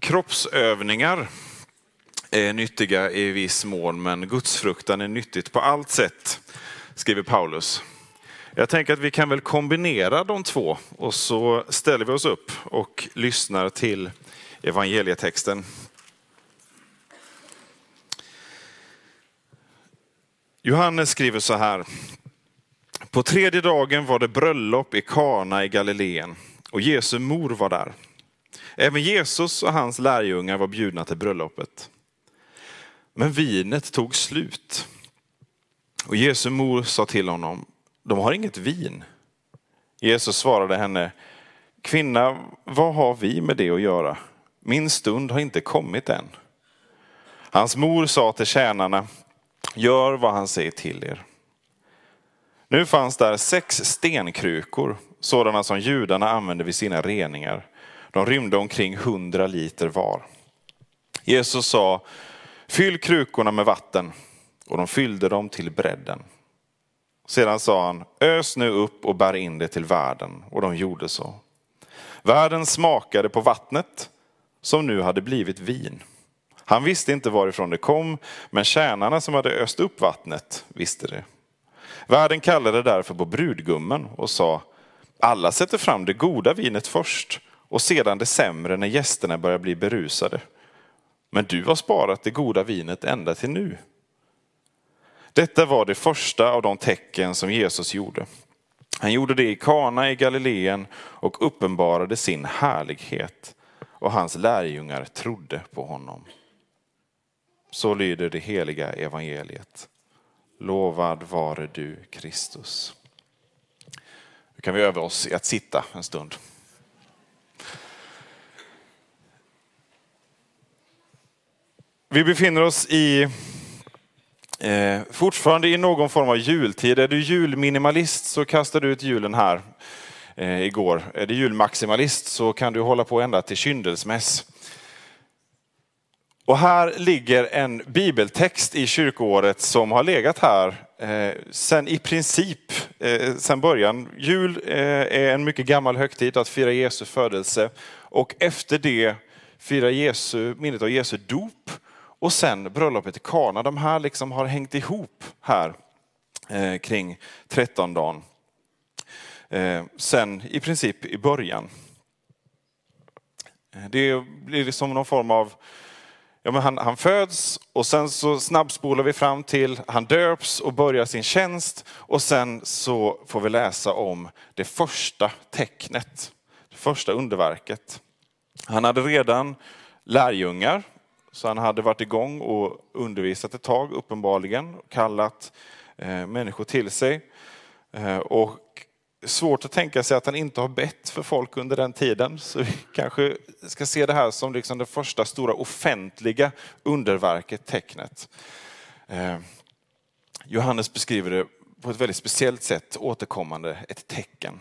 Kroppsövningar är nyttiga i viss mån, men gudsfruktan är nyttigt på allt sätt, skriver Paulus. Jag tänker att vi kan väl kombinera de två och så ställer vi oss upp och lyssnar till evangelietexten. Johannes skriver så här. På tredje dagen var det bröllop i Kana i Galileen och Jesu mor var där. Även Jesus och hans lärjungar var bjudna till bröllopet. Men vinet tog slut. Och Jesu mor sa till honom, de har inget vin. Jesus svarade henne, kvinna, vad har vi med det att göra? Min stund har inte kommit än. Hans mor sa till tjänarna, gör vad han säger till er. Nu fanns där sex stenkrukor, sådana som judarna använde vid sina reningar. De rymde omkring hundra liter var. Jesus sa, fyll krukorna med vatten och de fyllde dem till bredden. Sedan sa han, ös nu upp och bär in det till världen och de gjorde så. Världen smakade på vattnet som nu hade blivit vin. Han visste inte varifrån det kom, men tjänarna som hade öst upp vattnet visste det. Värden kallade därför på brudgummen och sa, alla sätter fram det goda vinet först och sedan det sämre när gästerna börjar bli berusade. Men du har sparat det goda vinet ända till nu. Detta var det första av de tecken som Jesus gjorde. Han gjorde det i Kana i Galileen och uppenbarade sin härlighet och hans lärjungar trodde på honom. Så lyder det heliga evangeliet. Lovad vare du Kristus. Nu kan vi öva oss i att sitta en stund. Vi befinner oss i eh, fortfarande i någon form av jultid. Är du julminimalist så kastar du ut julen här eh, igår. Är du julmaximalist så kan du hålla på ända till kyndelsmäss. Och här ligger en bibeltext i kyrkoåret som har legat här eh, sen i princip eh, sen början. Jul eh, är en mycket gammal högtid att fira Jesu födelse och efter det fira Jesu, minnet av Jesu dop och sen bröllopet i Kana. De här liksom har hängt ihop här eh, kring trettondagen. Eh, sen i princip i början. Eh, det blir som någon form av Ja, men han, han föds och sen så snabbspolar vi fram till han döps och börjar sin tjänst och sen så får vi läsa om det första tecknet, det första underverket. Han hade redan lärjungar, så han hade varit igång och undervisat ett tag uppenbarligen, kallat eh, människor till sig. Eh, och svårt att tänka sig att han inte har bett för folk under den tiden. Så vi kanske ska se det här som liksom det första stora offentliga underverket, tecknet. Eh, Johannes beskriver det på ett väldigt speciellt sätt, återkommande, ett tecken.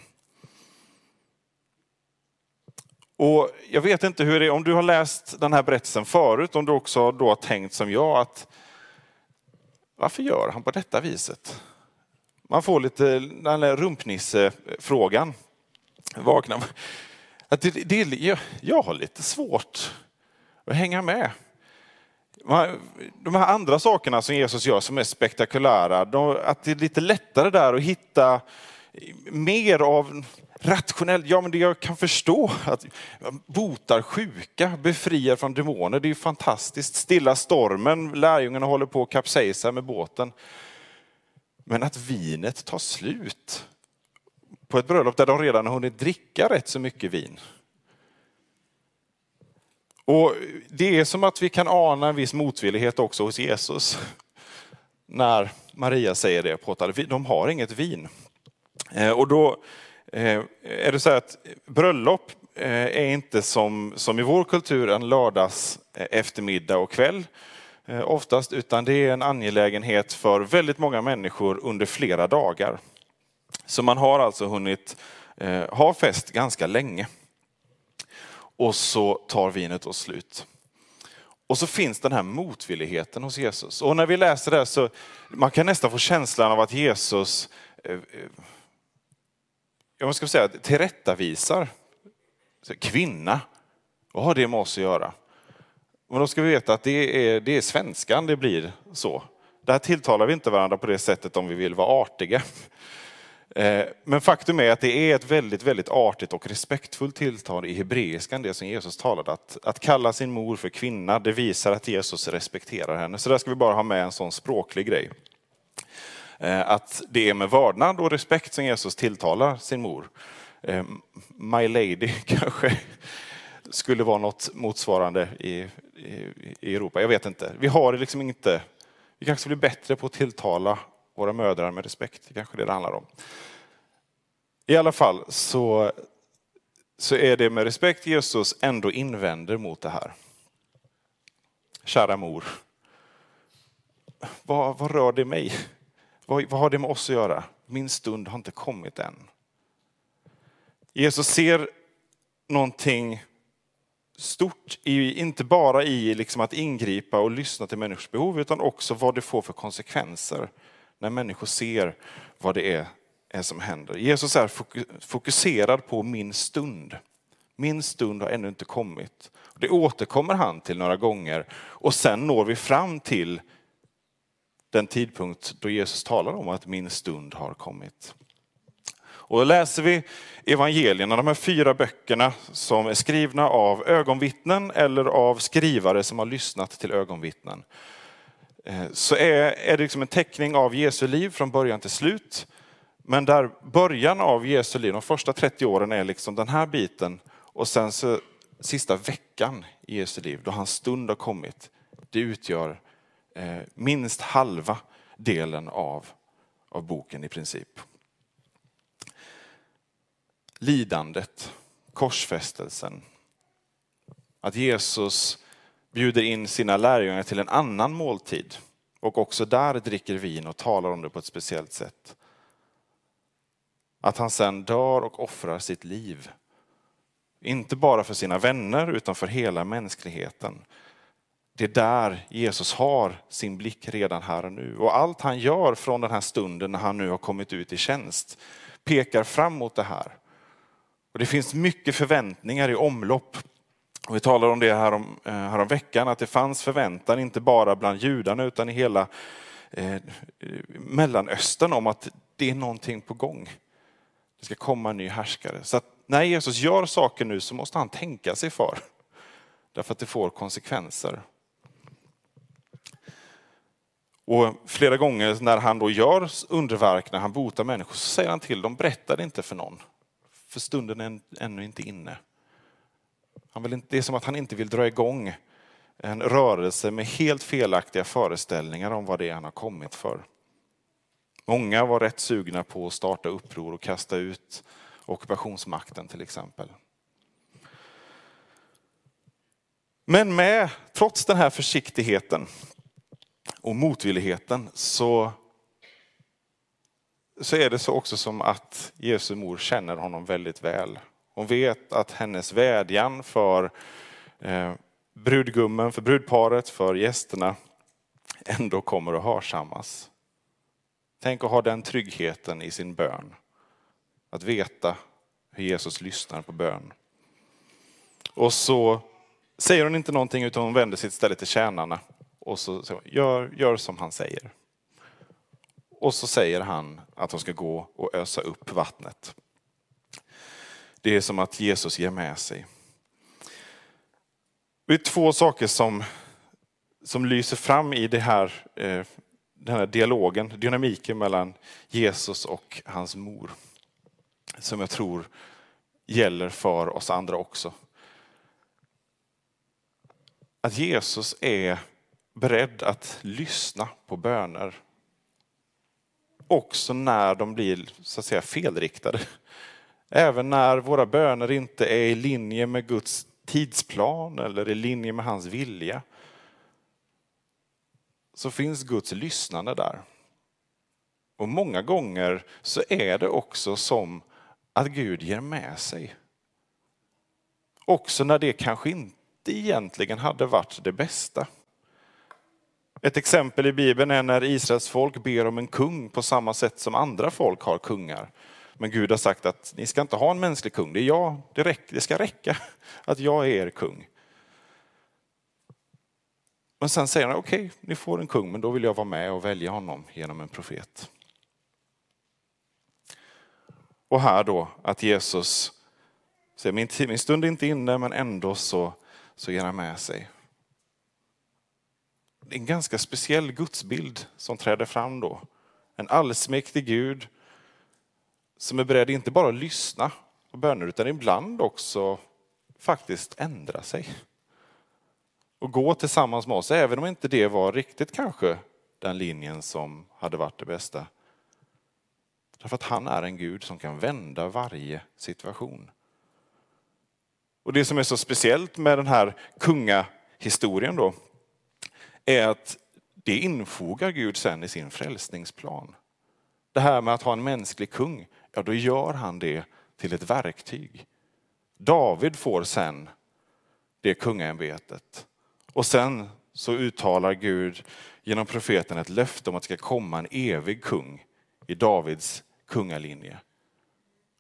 Och Jag vet inte hur det är, om du har läst den här berättelsen förut, om du också då har tänkt som jag att varför gör han på detta viset? Man får lite den rumpnisse-frågan. Vakna. Att det, det, jag, jag har lite svårt att hänga med. De här andra sakerna som Jesus gör som är spektakulära, de, att det är lite lättare där att hitta mer av rationellt, ja men det jag kan förstå att botar sjuka, befriar från demoner, det är ju fantastiskt. Stilla stormen, lärjungarna håller på att kapsejsa med båten. Men att vinet tar slut på ett bröllop där de redan har hunnit dricka rätt så mycket vin. Och Det är som att vi kan ana en viss motvillighet också hos Jesus. När Maria säger det de har inget vin. Eh, och då Eh, är det så att bröllop eh, är inte som, som i vår kultur en lördags eh, eftermiddag och kväll eh, oftast, utan det är en angelägenhet för väldigt många människor under flera dagar. Så man har alltså hunnit ha fest ganska länge. Och så tar vinet och slut. Och så finns den här motvilligheten hos Jesus. Och när vi läser det här så man kan nästan få känslan av att Jesus jag ska säga, tillrättavisar kvinna. Vad har det med oss att göra? Men då ska vi veta att det är, det är svenskan det blir så. Där tilltalar vi inte varandra på det sättet om vi vill vara artiga. Eh, men faktum är att det är ett väldigt, väldigt artigt och respektfullt tilltal i hebreiskan, det som Jesus talade. Att, att kalla sin mor för kvinna, det visar att Jesus respekterar henne. Så där ska vi bara ha med en sån språklig grej. Eh, att det är med vördnad och respekt som Jesus tilltalar sin mor. Eh, my lady kanske skulle vara något motsvarande i, i, i Europa. Jag vet inte. Vi har liksom inte, vi kanske blir bättre på att tilltala våra mödrar med respekt. Det kanske det det handlar om. I alla fall så, så är det med respekt Jesus ändå invänder mot det här. Kära mor, vad, vad rör det mig? Vad, vad har det med oss att göra? Min stund har inte kommit än. Jesus ser någonting stort, i, inte bara i liksom att ingripa och lyssna till människors behov, utan också vad det får för konsekvenser när människor ser vad det är, är som händer. Jesus är fokuserad på min stund. Min stund har ännu inte kommit. Det återkommer han till några gånger och sen når vi fram till den tidpunkt då Jesus talar om att min stund har kommit. Och läser vi evangelierna, de här fyra böckerna som är skrivna av ögonvittnen eller av skrivare som har lyssnat till ögonvittnen, eh, så är, är det liksom en teckning av Jesu liv från början till slut. Men där början av Jesu liv, de första 30 åren är liksom den här biten och sen så sista veckan i Jesu liv, då hans stund har kommit, det utgör Eh, minst halva delen av, av boken i princip. Lidandet, korsfästelsen, att Jesus bjuder in sina lärjungar till en annan måltid och också där dricker vin och talar om det på ett speciellt sätt. Att han sen dör och offrar sitt liv. Inte bara för sina vänner utan för hela mänskligheten. Det är där Jesus har sin blick redan här och nu. Och allt han gör från den här stunden när han nu har kommit ut i tjänst pekar fram mot det här. Och det finns mycket förväntningar i omlopp. Och vi talade om det här om, eh, här om veckan, att det fanns förväntan inte bara bland judarna utan i hela eh, Mellanöstern om att det är någonting på gång. Det ska komma en ny härskare. Så att när Jesus gör saker nu så måste han tänka sig för. Därför att det får konsekvenser. Och flera gånger när han då gör underverk, när han botar människor, så säger han till dem, berätta det inte för någon. För stunden är ännu inte inne. Han vill inte, det är som att han inte vill dra igång en rörelse med helt felaktiga föreställningar om vad det är han har kommit för. Många var rätt sugna på att starta uppror och kasta ut ockupationsmakten till exempel. Men med, trots den här försiktigheten, och motvilligheten så, så är det så också som att Jesu mor känner honom väldigt väl. Hon vet att hennes vädjan för eh, brudgummen, för brudparet, för gästerna ändå kommer att hörsammas. Tänk att ha den tryggheten i sin bön. Att veta hur Jesus lyssnar på bön. Och så säger hon inte någonting utan hon vänder sig istället till tjänarna och så, så gör, gör som han säger. Och så säger han att de ska gå och ösa upp vattnet. Det är som att Jesus ger med sig. Det är två saker som, som lyser fram i det här, eh, den här dialogen, dynamiken mellan Jesus och hans mor. Som jag tror gäller för oss andra också. Att Jesus är beredd att lyssna på böner. Också när de blir så att säga felriktade. Även när våra böner inte är i linje med Guds tidsplan eller i linje med hans vilja så finns Guds lyssnande där. Och många gånger så är det också som att Gud ger med sig. Också när det kanske inte egentligen hade varit det bästa. Ett exempel i Bibeln är när Israels folk ber om en kung på samma sätt som andra folk har kungar. Men Gud har sagt att ni ska inte ha en mänsklig kung, det är jag, det, räcker, det ska räcka att jag är er kung. Men sen säger han, okej, okay, ni får en kung, men då vill jag vara med och välja honom genom en profet. Och här då, att Jesus säger, min, min stund är inte inne, men ändå så, så ger han med sig. Det är en ganska speciell gudsbild som träder fram då. En allsmäktig Gud som är beredd inte bara att lyssna på böner utan ibland också faktiskt ändra sig. Och gå tillsammans med oss, även om inte det var riktigt kanske den linjen som hade varit det bästa. Därför att han är en Gud som kan vända varje situation. Och det som är så speciellt med den här kungahistorien då, är att det infogar Gud sen i sin frälsningsplan. Det här med att ha en mänsklig kung, ja då gör han det till ett verktyg. David får sen det kungaämbetet. Och sen så uttalar Gud genom profeten ett löfte om att det ska komma en evig kung i Davids kungalinje.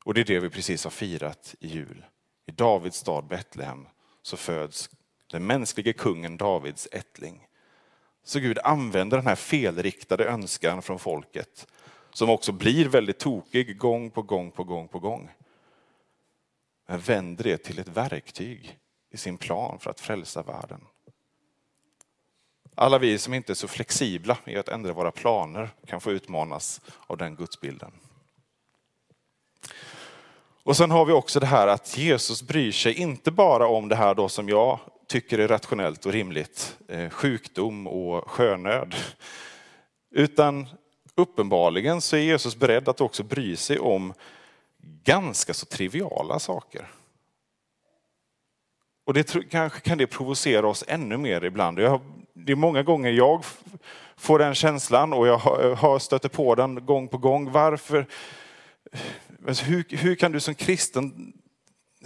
Och det är det vi precis har firat i jul. I Davids stad Betlehem så föds den mänskliga kungen Davids ättling. Så Gud använder den här felriktade önskan från folket som också blir väldigt tokig gång på gång på gång på gång. Men vänder det till ett verktyg i sin plan för att frälsa världen. Alla vi som inte är så flexibla i att ändra våra planer kan få utmanas av den gudsbilden. Och sen har vi också det här att Jesus bryr sig inte bara om det här då som jag tycker är rationellt och rimligt, eh, sjukdom och sjönöd. Utan uppenbarligen så är Jesus beredd att också bry sig om ganska så triviala saker. Och det kanske kan det provocera oss ännu mer ibland. Jag, det är många gånger jag får den känslan och jag har stöter på den gång på gång. Varför? Alltså, hur, hur kan du som kristen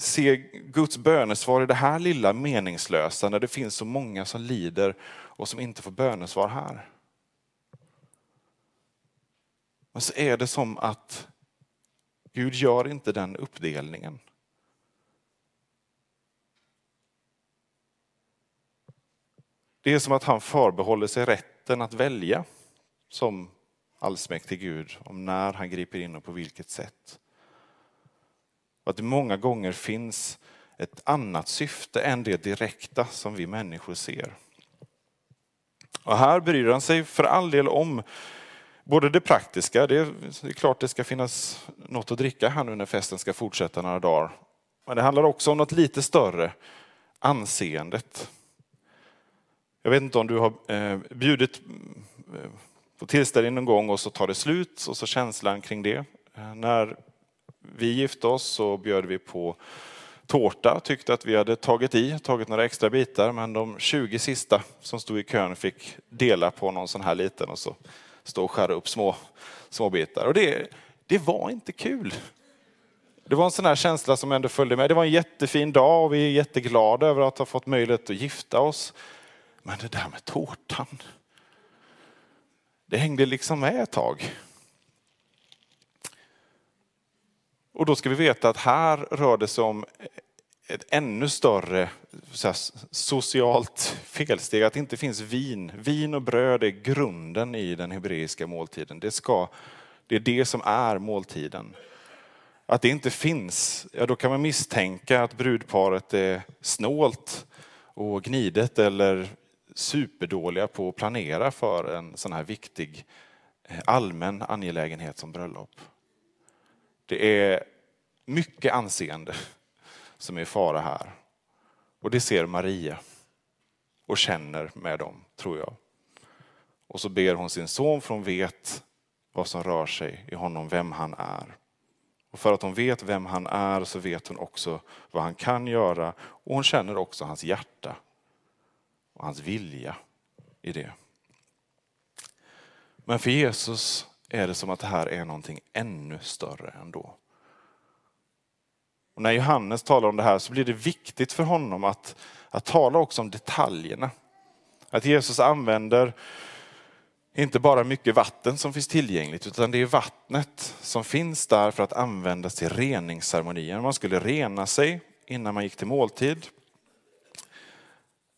se Guds bönesvar i det här lilla meningslösa när det finns så många som lider och som inte får bönesvar här? Men så är det som att Gud gör inte den uppdelningen. Det är som att han förbehåller sig rätten att välja som allsmäktig Gud om när han griper in och på vilket sätt. Att det många gånger finns ett annat syfte än det direkta som vi människor ser. Och här bryr han sig för all del om både det praktiska, det är klart det ska finnas något att dricka här nu när festen ska fortsätta några dagar. Men det handlar också om något lite större, anseendet. Jag vet inte om du har eh, bjudit eh, på tillställning någon gång och så tar det slut och så känslan kring det. Eh, när vi gifte oss så bjöd vi på tårta, tyckte att vi hade tagit i, tagit några extra bitar, men de 20 sista som stod i kön fick dela på någon sån här liten och så stå och skära upp små, små bitar. Och det, det var inte kul. Det var en sån här känsla som ändå följde med. Det var en jättefin dag och vi är jätteglada över att ha fått möjlighet att gifta oss. Men det där med tårtan, det hängde liksom med ett tag. Och då ska vi veta att här rör det sig om ett ännu större här, socialt felsteg, att det inte finns vin. Vin och bröd är grunden i den hebreiska måltiden. Det, ska, det är det som är måltiden. Att det inte finns, ja då kan man misstänka att brudparet är snålt och gnidet eller superdåliga på att planera för en sån här viktig eh, allmän angelägenhet som bröllop. Det är mycket anseende som är i fara här. Och det ser Maria och känner med dem, tror jag. Och så ber hon sin son för hon vet vad som rör sig i honom, vem han är. Och för att hon vet vem han är så vet hon också vad han kan göra och hon känner också hans hjärta och hans vilja i det. Men för Jesus är det som att det här är någonting ännu större ändå. Och när Johannes talar om det här så blir det viktigt för honom att, att tala också om detaljerna. Att Jesus använder inte bara mycket vatten som finns tillgängligt, utan det är vattnet som finns där för att användas till reningsceremonier. Man skulle rena sig innan man gick till måltid.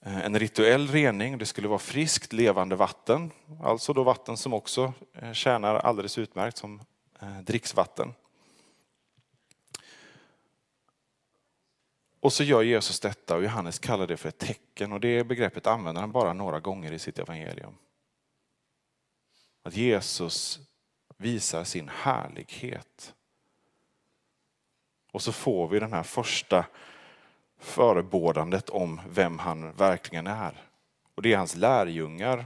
Eh, en rituell rening, det skulle vara friskt levande vatten, alltså då vatten som också eh, tjänar alldeles utmärkt som eh, dricksvatten. Och så gör Jesus detta och Johannes kallar det för ett tecken och det begreppet använder han bara några gånger i sitt evangelium. Att Jesus visar sin härlighet. Och så får vi den här första förebådandet om vem han verkligen är. Och det är hans lärjungar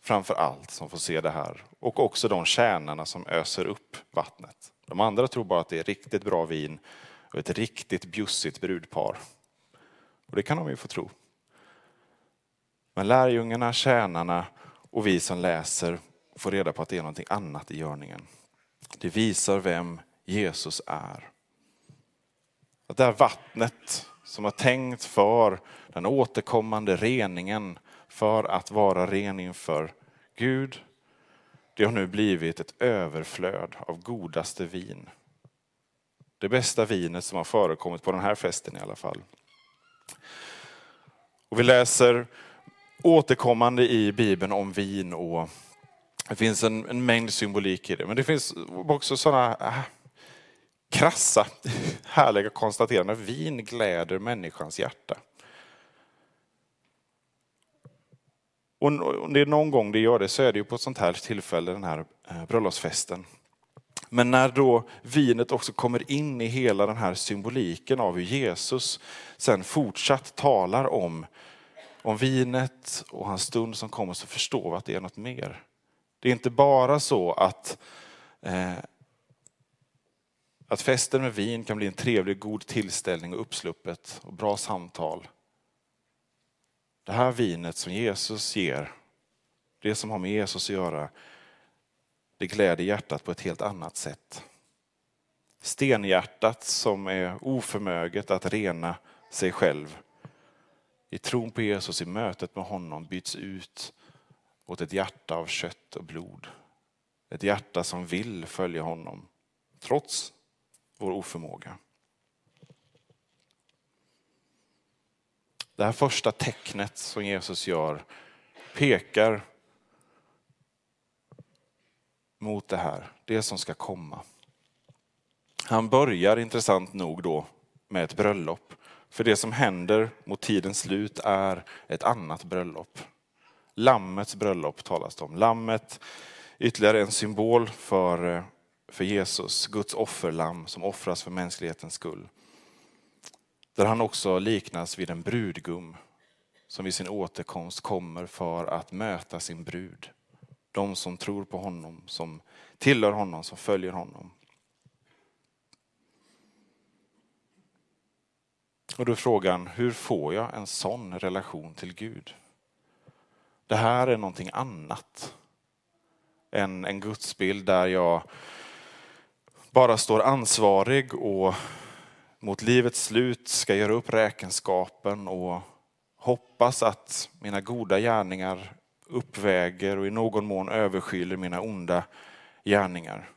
framför allt som får se det här. Och också de tjänarna som öser upp vattnet. De andra tror bara att det är riktigt bra vin och ett riktigt bjussigt brudpar. Och det kan de ju få tro. Men lärjungarna, tjänarna och vi som läser får reda på att det är någonting annat i görningen. Det visar vem Jesus är. Att det här vattnet som har tänkt för den återkommande reningen för att vara ren inför Gud, det har nu blivit ett överflöd av godaste vin. Det bästa vinet som har förekommit på den här festen i alla fall. Och vi läser återkommande i Bibeln om vin och det finns en, en mängd symbolik i det. Men det finns också sådana krassa, härliga konstaterande. Vin gläder människans hjärta. Och om det är någon gång det gör det så är det ju på ett sånt här tillfälle, den här eh, bröllopsfesten. Men när då vinet också kommer in i hela den här symboliken av hur Jesus sen fortsatt talar om, om vinet och hans stund som kommer så förstår vi att det är något mer. Det är inte bara så att, eh, att festen med vin kan bli en trevlig, god tillställning och uppsluppet och bra samtal. Det här vinet som Jesus ger, det som har med Jesus att göra, det gläder hjärtat på ett helt annat sätt. Stenhjärtat som är oförmöget att rena sig själv i tron på Jesus, i mötet med honom byts ut åt ett hjärta av kött och blod. Ett hjärta som vill följa honom trots vår oförmåga. Det här första tecknet som Jesus gör pekar mot det här, det som ska komma. Han börjar intressant nog då med ett bröllop. För det som händer mot tidens slut är ett annat bröllop. Lammets bröllop talas det om. Lammet, ytterligare en symbol för, eh, för Jesus, Guds offerlamm som offras för mänsklighetens skull. Där han också liknas vid en brudgum som vid sin återkomst kommer för att möta sin brud. De som tror på honom, som tillhör honom, som följer honom. Och då är frågan, hur får jag en sån relation till Gud? Det här är någonting annat än en gudsbild där jag bara står ansvarig och mot livets slut ska göra upp räkenskapen och hoppas att mina goda gärningar uppväger och i någon mån överskyller mina onda gärningar.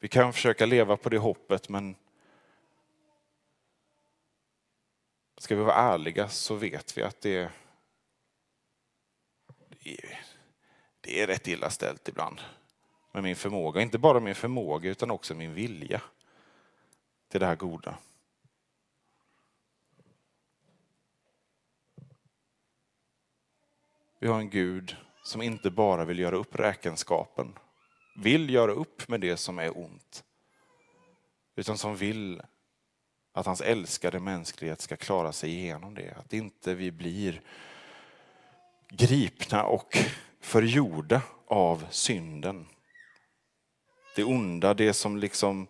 Vi kan försöka leva på det hoppet men Ska vi vara ärliga så vet vi att det, det är rätt illa ställt ibland med min förmåga. Inte bara min förmåga utan också min vilja till det här goda. Vi har en Gud som inte bara vill göra upp räkenskapen, vill göra upp med det som är ont, utan som vill att hans älskade mänsklighet ska klara sig igenom det. Att inte vi blir gripna och förgjorda av synden det onda, det som liksom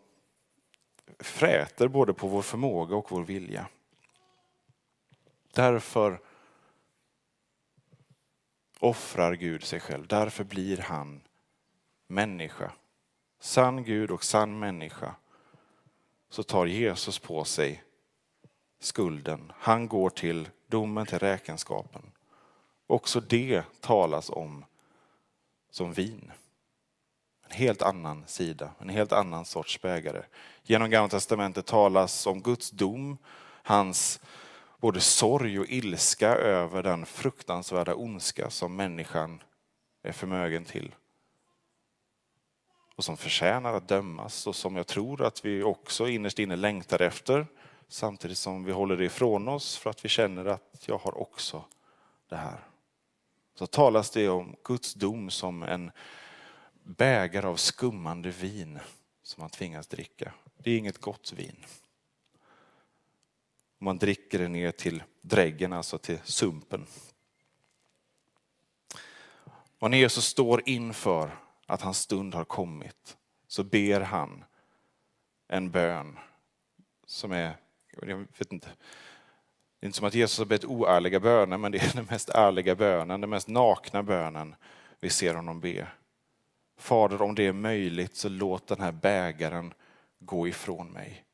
fräter både på vår förmåga och vår vilja. Därför offrar Gud sig själv. Därför blir han människa. Sann Gud och sann människa. Så tar Jesus på sig skulden. Han går till domen, till räkenskapen. Också det talas om som vin. En helt annan sida, en helt annan sorts bägare. Genom Gamla Testamentet talas om Guds dom, hans både sorg och ilska över den fruktansvärda ondska som människan är förmögen till. Och som förtjänar att dömas och som jag tror att vi också innerst inne längtar efter. Samtidigt som vi håller det ifrån oss för att vi känner att jag har också det här. Så talas det om Guds dom som en bägare av skummande vin som man tvingas dricka. Det är inget gott vin. Man dricker det ner till dräggen, alltså till sumpen. Och när Jesus står inför att hans stund har kommit så ber han en bön som är, jag vet inte, det är inte som att Jesus har bett oärliga böner, men det är den mest ärliga bönen, den mest nakna bönen vi ser honom be. Fader, om det är möjligt så låt den här bägaren gå ifrån mig.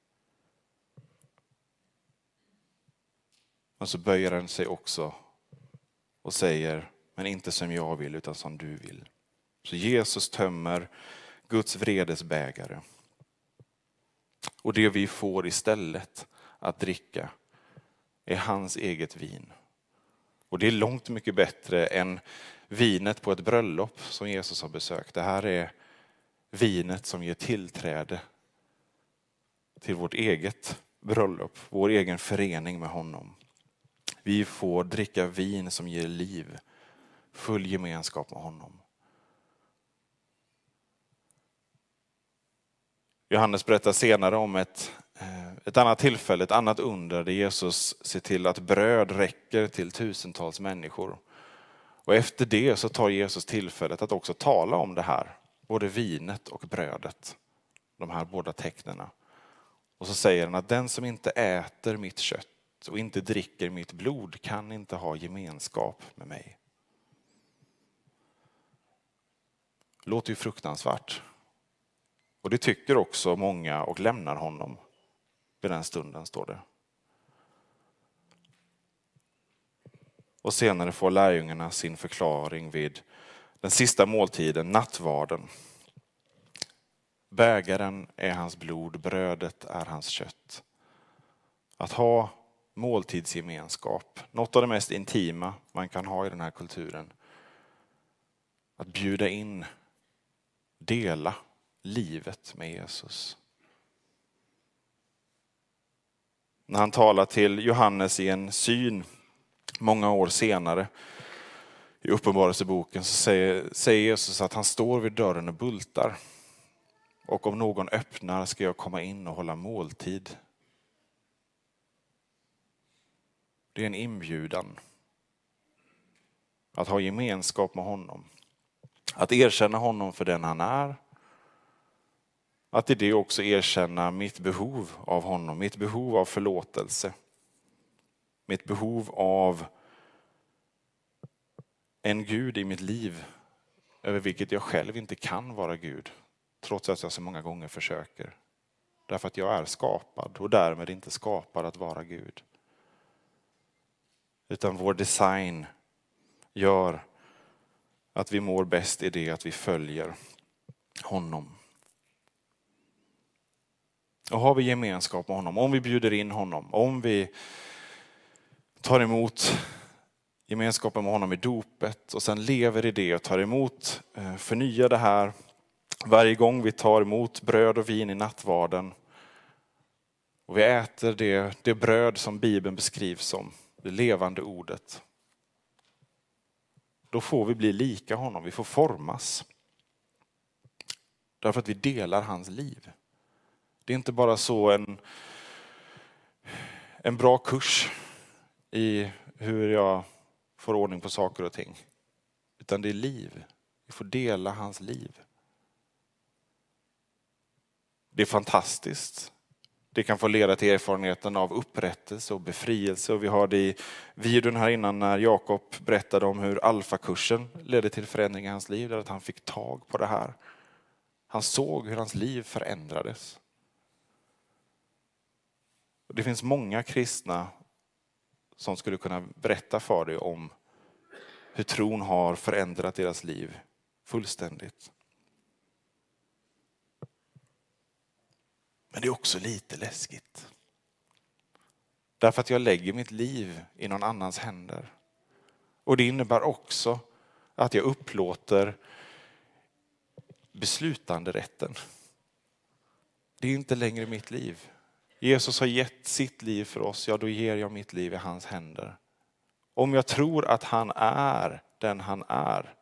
Men så böjer han sig också och säger, men inte som jag vill utan som du vill. Så Jesus tömmer Guds vredes bägare. Och det vi får istället att dricka är hans eget vin. Och det är långt mycket bättre än vinet på ett bröllop som Jesus har besökt. Det här är vinet som ger tillträde till vårt eget bröllop, vår egen förening med honom. Vi får dricka vin som ger liv, full gemenskap med honom. Johannes berättar senare om ett, Eh, ett annat tillfälle, ett annat under där Jesus ser till att bröd räcker till tusentals människor. Och efter det så tar Jesus tillfället att också tala om det här, både vinet och brödet. De här båda tecknena. Och så säger han att den som inte äter mitt kött och inte dricker mitt blod kan inte ha gemenskap med mig. Låter ju fruktansvärt. Och det tycker också många och lämnar honom vid den stunden, står det. Och senare får lärjungarna sin förklaring vid den sista måltiden, nattvarden. Bägaren är hans blod, brödet är hans kött. Att ha måltidsgemenskap, något av det mest intima man kan ha i den här kulturen. Att bjuda in, dela livet med Jesus. När han talar till Johannes i en syn många år senare i Uppenbarelseboken så säger, säger Jesus att han står vid dörren och bultar. Och om någon öppnar ska jag komma in och hålla måltid. Det är en inbjudan. Att ha gemenskap med honom. Att erkänna honom för den han är att i det också erkänna mitt behov av honom, mitt behov av förlåtelse. Mitt behov av en Gud i mitt liv över vilket jag själv inte kan vara Gud, trots att jag så många gånger försöker. Därför att jag är skapad och därmed inte skapad att vara Gud. Utan vår design gör att vi mår bäst i det att vi följer honom. Och har vi gemenskap med honom, om vi bjuder in honom, om vi tar emot gemenskapen med honom i dopet och sen lever i det och tar emot, eh, förnyar det här varje gång vi tar emot bröd och vin i nattvarden. Och vi äter det, det bröd som Bibeln beskrivs som, det levande ordet. Då får vi bli lika honom, vi får formas. Därför att vi delar hans liv. Det är inte bara så en, en bra kurs i hur jag får ordning på saker och ting. Utan det är liv. Vi får dela hans liv. Det är fantastiskt. Det kan få leda till erfarenheten av upprättelse och befrielse. Och vi har det i videon här innan när Jakob berättade om hur alfakursen ledde till förändring i hans liv, där att han fick tag på det här. Han såg hur hans liv förändrades. Det finns många kristna som skulle kunna berätta för dig om hur tron har förändrat deras liv fullständigt. Men det är också lite läskigt. Därför att jag lägger mitt liv i någon annans händer. Och det innebär också att jag upplåter beslutanderätten. Det är inte längre mitt liv. Jesus har gett sitt liv för oss, ja då ger jag mitt liv i hans händer. Om jag tror att han är den han är,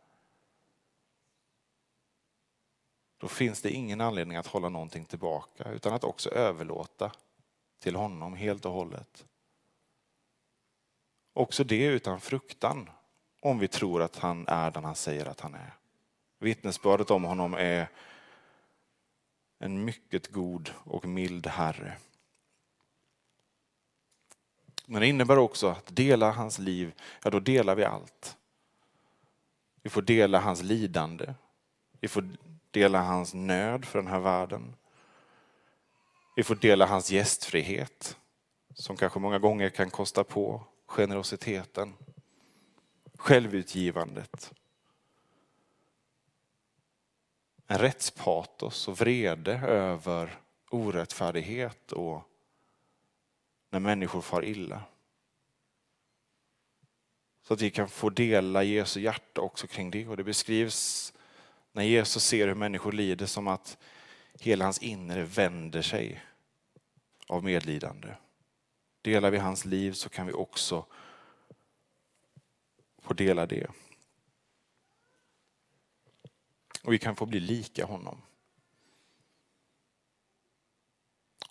då finns det ingen anledning att hålla någonting tillbaka utan att också överlåta till honom helt och hållet. Också det utan fruktan om vi tror att han är den han säger att han är. Vittnesbördet om honom är en mycket god och mild Herre. Men det innebär också att dela hans liv, ja då delar vi allt. Vi får dela hans lidande. Vi får dela hans nöd för den här världen. Vi får dela hans gästfrihet, som kanske många gånger kan kosta på generositeten, självutgivandet. En rättspatos och vrede över orättfärdighet och när människor far illa. Så att vi kan få dela Jesu hjärta också kring det. Och det beskrivs när Jesus ser hur människor lider som att hela hans inre vänder sig av medlidande. Delar vi hans liv så kan vi också få dela det. Och vi kan få bli lika honom.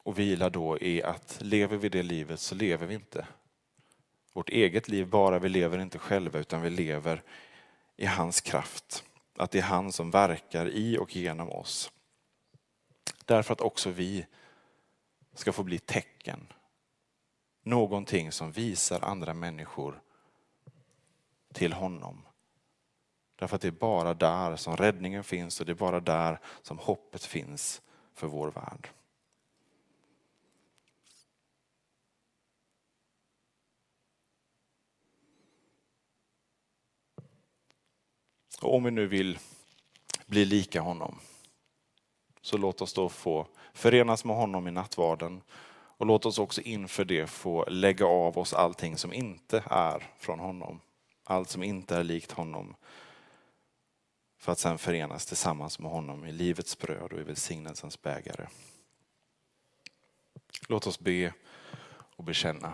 Och vila då i att lever vi det livet så lever vi inte vårt eget liv bara, vi lever inte själva utan vi lever i hans kraft. Att det är han som verkar i och genom oss. Därför att också vi ska få bli tecken. Någonting som visar andra människor till honom. Därför att det är bara där som räddningen finns och det är bara där som hoppet finns för vår värld. Och om vi nu vill bli lika honom, så låt oss då få förenas med honom i nattvarden och låt oss också inför det få lägga av oss allting som inte är från honom. Allt som inte är likt honom. För att sedan förenas tillsammans med honom i livets bröd och i välsignelsens bägare. Låt oss be och bekänna.